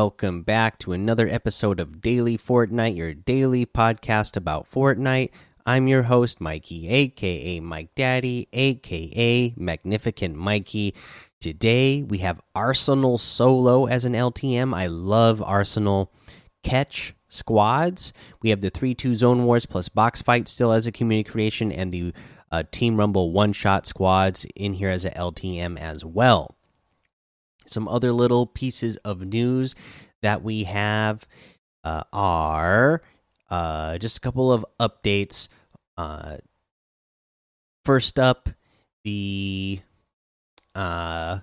Welcome back to another episode of Daily Fortnite, your daily podcast about Fortnite. I'm your host, Mikey, aka Mike Daddy, aka Magnificent Mikey. Today we have Arsenal Solo as an LTM. I love Arsenal Catch squads. We have the 3 2 Zone Wars plus Box Fight still as a community creation, and the uh, Team Rumble one shot squads in here as a LTM as well some other little pieces of news that we have uh, are uh, just a couple of updates. Uh, first up, the uh,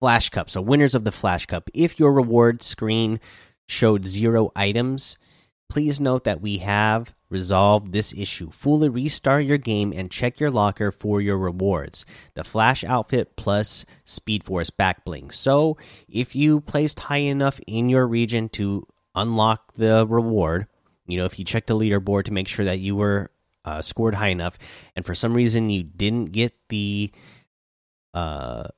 Flash Cup. So, winners of the Flash Cup. If your reward screen showed zero items, please note that we have resolve this issue. Fully restart your game and check your locker for your rewards. The Flash outfit plus Speed Force back bling. So, if you placed high enough in your region to unlock the reward, you know, if you check the leaderboard to make sure that you were uh, scored high enough, and for some reason you didn't get the uh,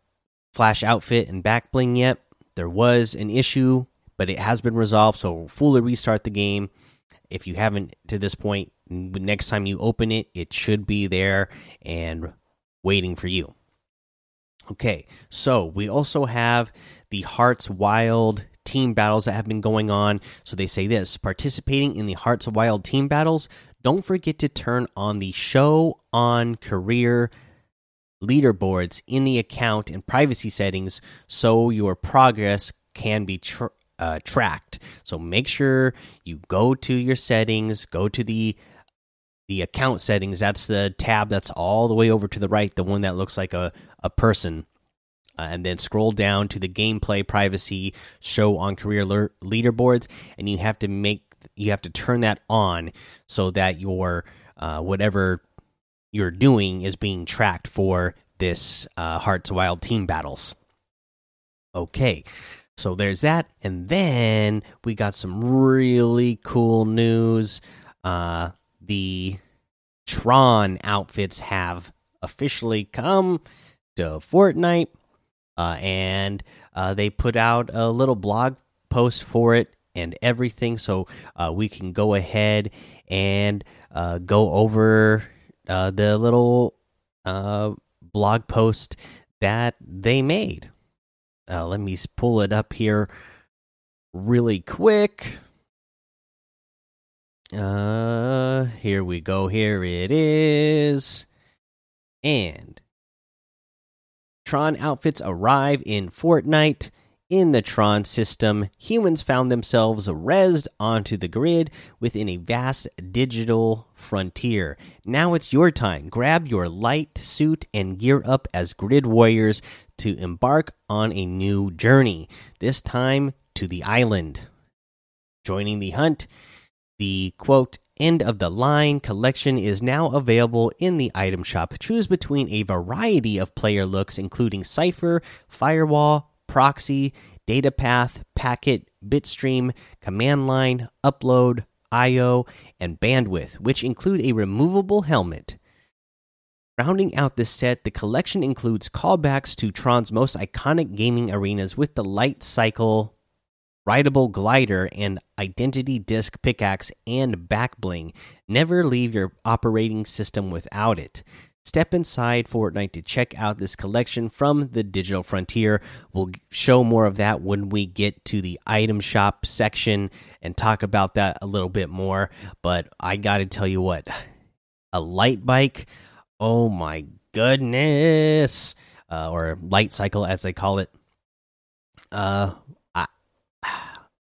Flash outfit and back bling yet, there was an issue, but it has been resolved. So, fully restart the game if you haven't to this point, next time you open it, it should be there and waiting for you. Okay, so we also have the Hearts Wild team battles that have been going on. So they say this participating in the Hearts of Wild team battles, don't forget to turn on the show on career leaderboards in the account and privacy settings so your progress can be uh, tracked. So make sure you go to your settings, go to the the account settings. That's the tab that's all the way over to the right, the one that looks like a a person. Uh, and then scroll down to the gameplay privacy show on career leaderboards, and you have to make you have to turn that on so that your uh, whatever you're doing is being tracked for this uh, Hearts Wild team battles. Okay, so there's that, and then we got some really cool news. Uh, the Tron outfits have officially come to Fortnite, uh, and uh, they put out a little blog post for it and everything. So uh, we can go ahead and uh, go over uh, the little uh, blog post that they made. Uh, let me pull it up here really quick. Uh, here we go. Here it is. And Tron outfits arrive in Fortnite. In the Tron system, humans found themselves rezzed onto the grid within a vast digital frontier. Now it's your time. Grab your light suit and gear up as grid warriors to embark on a new journey, this time to the island. Joining the hunt, the quote, end of the line collection is now available in the item shop. Choose between a variety of player looks, including Cypher, Firewall, Proxy, Data Path, Packet, Bitstream, Command Line, Upload, IO, and Bandwidth, which include a removable helmet. Rounding out this set, the collection includes callbacks to Tron's most iconic gaming arenas with the Light Cycle, Rideable Glider, and Identity Disc Pickaxe and Back Bling. Never leave your operating system without it. Step inside Fortnite to check out this collection from the digital frontier. We'll show more of that when we get to the item shop section and talk about that a little bit more. But I got to tell you what, a light bike Oh my goodness. Uh, or light cycle as they call it. Uh I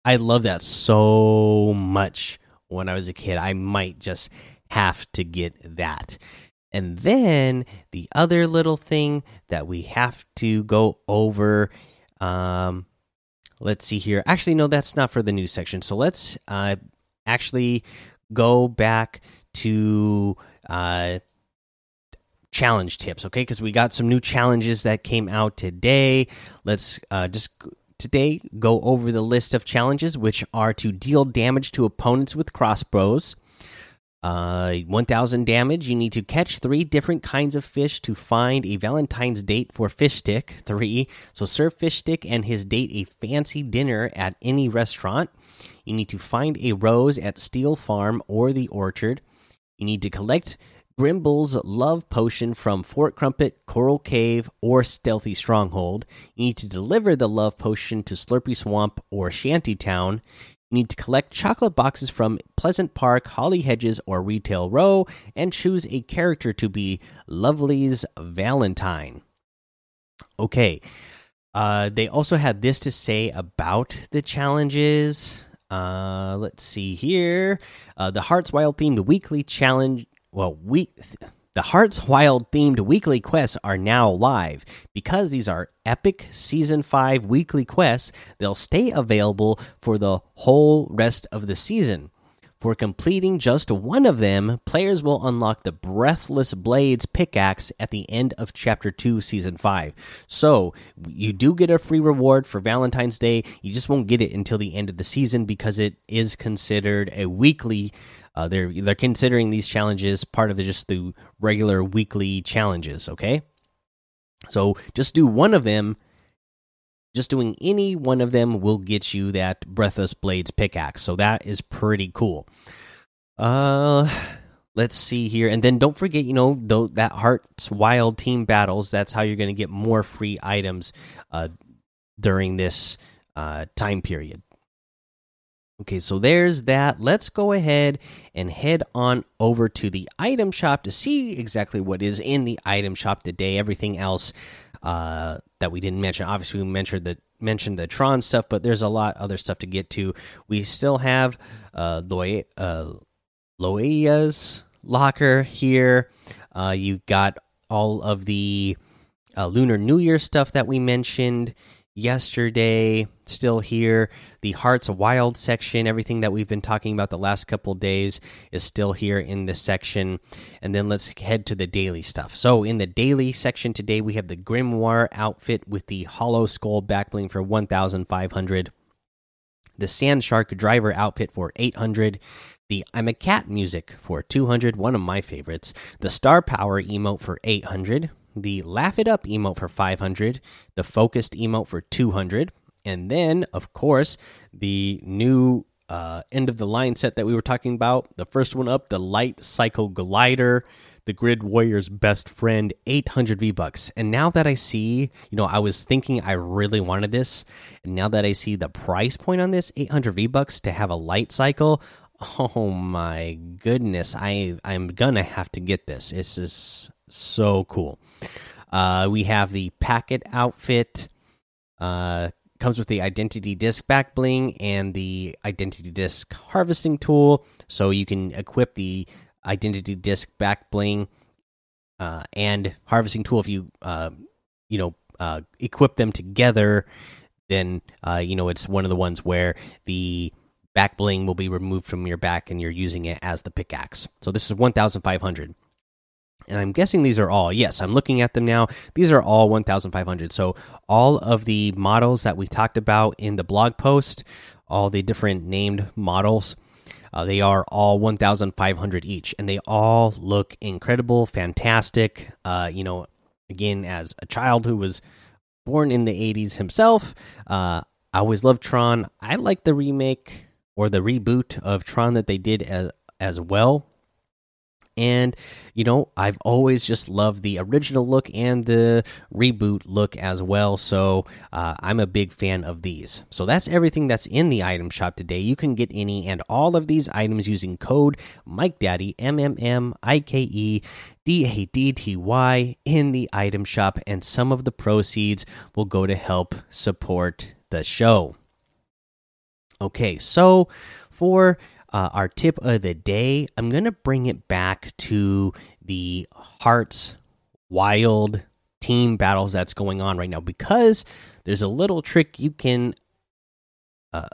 I love that so much when I was a kid. I might just have to get that. And then the other little thing that we have to go over um let's see here. Actually no, that's not for the news section. So let's uh actually go back to uh challenge tips, okay? Because we got some new challenges that came out today. Let's uh, just today go over the list of challenges, which are to deal damage to opponents with crossbows, Uh, 1000 damage. You need to catch three different kinds of fish to find a Valentine's date for Fish Stick. Three. So serve Fish Stick and his date a fancy dinner at any restaurant. You need to find a rose at Steel Farm or the Orchard. You need to collect Grimble's Love Potion from Fort Crumpet, Coral Cave, or Stealthy Stronghold. You need to deliver the Love Potion to Slurpy Swamp or Shantytown. Need to collect chocolate boxes from Pleasant Park, Holly Hedges, or Retail Row, and choose a character to be Lovely's Valentine. Okay. Uh, they also had this to say about the challenges. Uh, let's see here. Uh, the Hearts Wild themed weekly challenge. Well, week. The Hearts Wild themed weekly quests are now live. Because these are epic Season 5 weekly quests, they'll stay available for the whole rest of the season. For completing just one of them, players will unlock the Breathless Blades pickaxe at the end of Chapter 2, Season 5. So, you do get a free reward for Valentine's Day. You just won't get it until the end of the season because it is considered a weekly. Uh, they're they're considering these challenges part of the, just the regular weekly challenges. Okay, so just do one of them. Just doing any one of them will get you that breathless blades pickaxe. So that is pretty cool. Uh let's see here. And then don't forget you know though that hearts wild team battles that's how you're going to get more free items uh during this uh time period okay so there's that let's go ahead and head on over to the item shop to see exactly what is in the item shop today everything else uh, that we didn't mention. Obviously, we mentioned the mentioned the Tron stuff, but there's a lot other stuff to get to. We still have uh, uh, locker here. Uh, you got all of the uh, Lunar New Year stuff that we mentioned yesterday still here. The hearts of wild section everything that we've been talking about the last couple days is still here in this section. And then let's head to the daily stuff. So in the daily section today we have the grimoire outfit with the hollow skull backbling for 1500 the sand shark driver outfit for 800 the I'm a cat music for 200, one of my favorites. The star power emote for 800 the Laugh It Up emote for 500, the Focused emote for 200, and then, of course, the new uh, end of the line set that we were talking about. The first one up, the Light Cycle Glider, the Grid Warrior's best friend, 800 V Bucks. And now that I see, you know, I was thinking I really wanted this, and now that I see the price point on this, 800 V Bucks to have a light cycle, oh my goodness, I I'm gonna have to get this. This is so cool. Uh, we have the packet outfit. Uh, comes with the identity disc back bling and the identity disc harvesting tool, so you can equip the identity disc back bling uh, and harvesting tool if you uh, you know uh, equip them together. Then uh, you know it's one of the ones where the back bling will be removed from your back and you're using it as the pickaxe. So this is 1,500 and I'm guessing these are all. Yes, I'm looking at them now. These are all 1,500. So all of the models that we talked about in the blog post, all the different named models, uh, they are all 1,500 each, and they all look incredible, fantastic. Uh, you know, again, as a child who was born in the 80s himself, uh, I always loved Tron. I like the remake or the reboot of Tron that they did as as well and you know i've always just loved the original look and the reboot look as well. So uh, i'm a big fan of these. So that's everything that's in the item shop today. You can get any and all of these items using code mike daddy m m m i k e d a d t y in the item shop. And some of the proceeds will go to help support the show. Okay so for uh, our tip of the day, I'm going to bring it back to the Hearts Wild team battles that's going on right now because there's a little trick you can uh,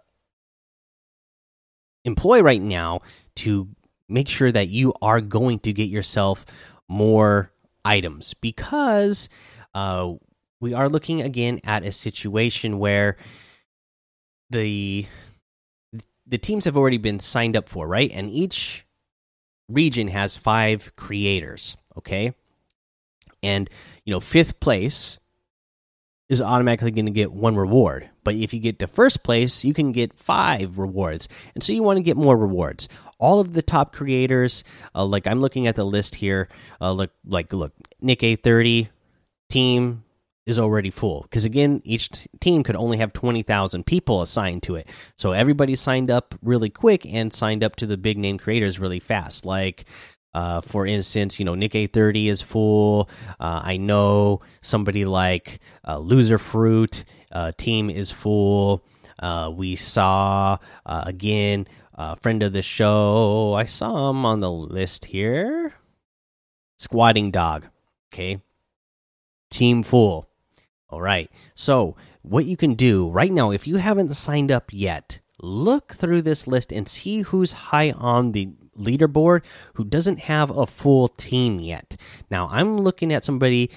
employ right now to make sure that you are going to get yourself more items because uh, we are looking again at a situation where the the teams have already been signed up for, right? And each region has five creators. Okay, and you know fifth place is automatically going to get one reward. But if you get to first place, you can get five rewards. And so you want to get more rewards. All of the top creators, uh, like I'm looking at the list here, uh, look like look NickEh30 team is already full because again each team could only have 20,000 people assigned to it. So everybody signed up really quick and signed up to the big name creators really fast. Like uh, for instance, you know, NickEh30 is full. Uh, I know somebody like uh, Loserfruit uh, team is full. Uh, we saw uh, again a friend of the show. I saw him on the list here. Squatting Dog. Okay. Team full. All right. So, what you can do right now, if you haven't signed up yet, look through this list and see who's high on the leaderboard who doesn't have a full team yet. Now, I'm looking at somebody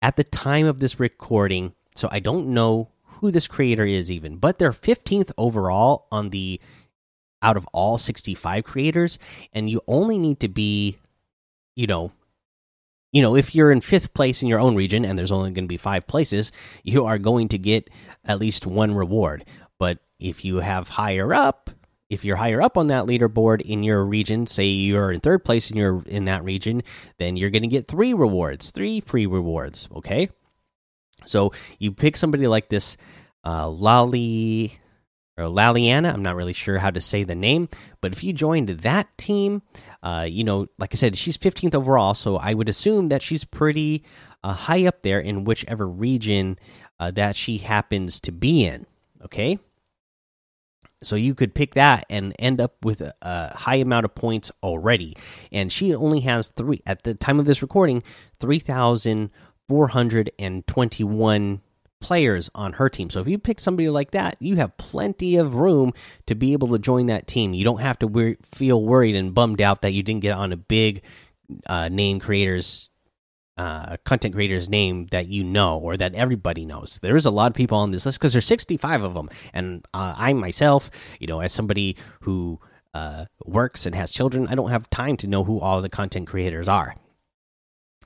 at the time of this recording, so I don't know who this creator is even, but they're 15th overall on the out of all 65 creators and you only need to be you know you know if you're in fifth place in your own region and there's only going to be five places you are going to get at least one reward but if you have higher up if you're higher up on that leaderboard in your region, say you're in third place in your in that region, then you're going to get three rewards, three free rewards. Okay, so you pick somebody like this, uh, Lali or Laliana. I'm not really sure how to say the name, but if you joined that team, uh, you know, like I said, she's 15th overall, so I would assume that she's pretty uh, high up there in whichever region uh, that she happens to be in. Okay. So you could pick that and end up with a, a high amount of points already. And she only has three, at the time of this recording, 3,421 players on her team. So if you pick somebody like that, you have plenty of room to be able to join that team. You don't have to wor feel worried and bummed out that you didn't get on a big uh, name creators uh, content creator's name that you know or that everybody knows. There's a lot of people on this list because there's 65 of them, and uh, I myself, you know, as somebody who uh, works and has children, I don't have time to know who all the content creators are.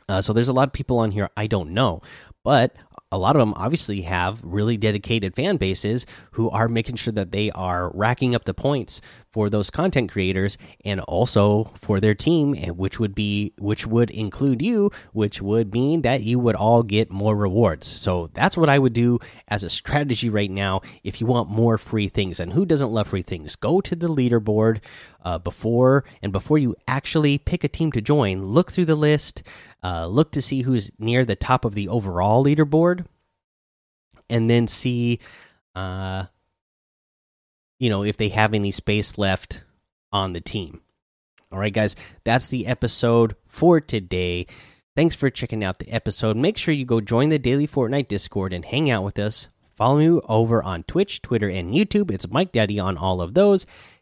Uh, so there's a lot of people on here I don't know, but a lot of them obviously have really dedicated fan bases who are making sure that they are racking up the points for those content creators and also for their team which would be which would include you which would mean that you would all get more rewards. So that's what i would do as a strategy right now. If you want more free things and who doesn't love free things? Go to the leaderboard uh, before and before you actually pick a team to join look through the list uh, look to see who's near the top of the overall leaderboard, and then see, uh, you know, if they have any space left on the team. All right, guys, that's the episode for today. Thanks for checking out the episode. Make sure you go join the Daily Fortnite Discord and hang out with us. Follow me over on Twitch, Twitter, and YouTube. It's Mike Daddy on all of those